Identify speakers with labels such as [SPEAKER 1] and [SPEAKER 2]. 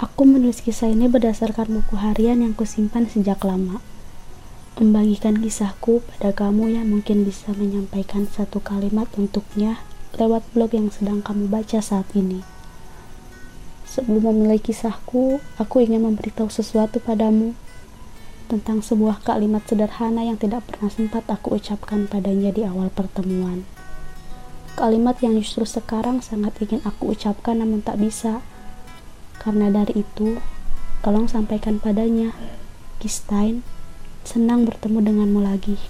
[SPEAKER 1] Aku menulis kisah ini berdasarkan buku harian yang kusimpan sejak lama. Membagikan kisahku pada kamu yang mungkin bisa menyampaikan satu kalimat untuknya lewat blog yang sedang kamu baca saat ini. Sebelum memulai kisahku, aku ingin memberitahu sesuatu padamu tentang sebuah kalimat sederhana yang tidak pernah sempat aku ucapkan padanya di awal pertemuan. Kalimat yang justru sekarang sangat ingin aku ucapkan namun tak bisa karena dari itu, tolong sampaikan padanya. Kistain, senang bertemu denganmu lagi.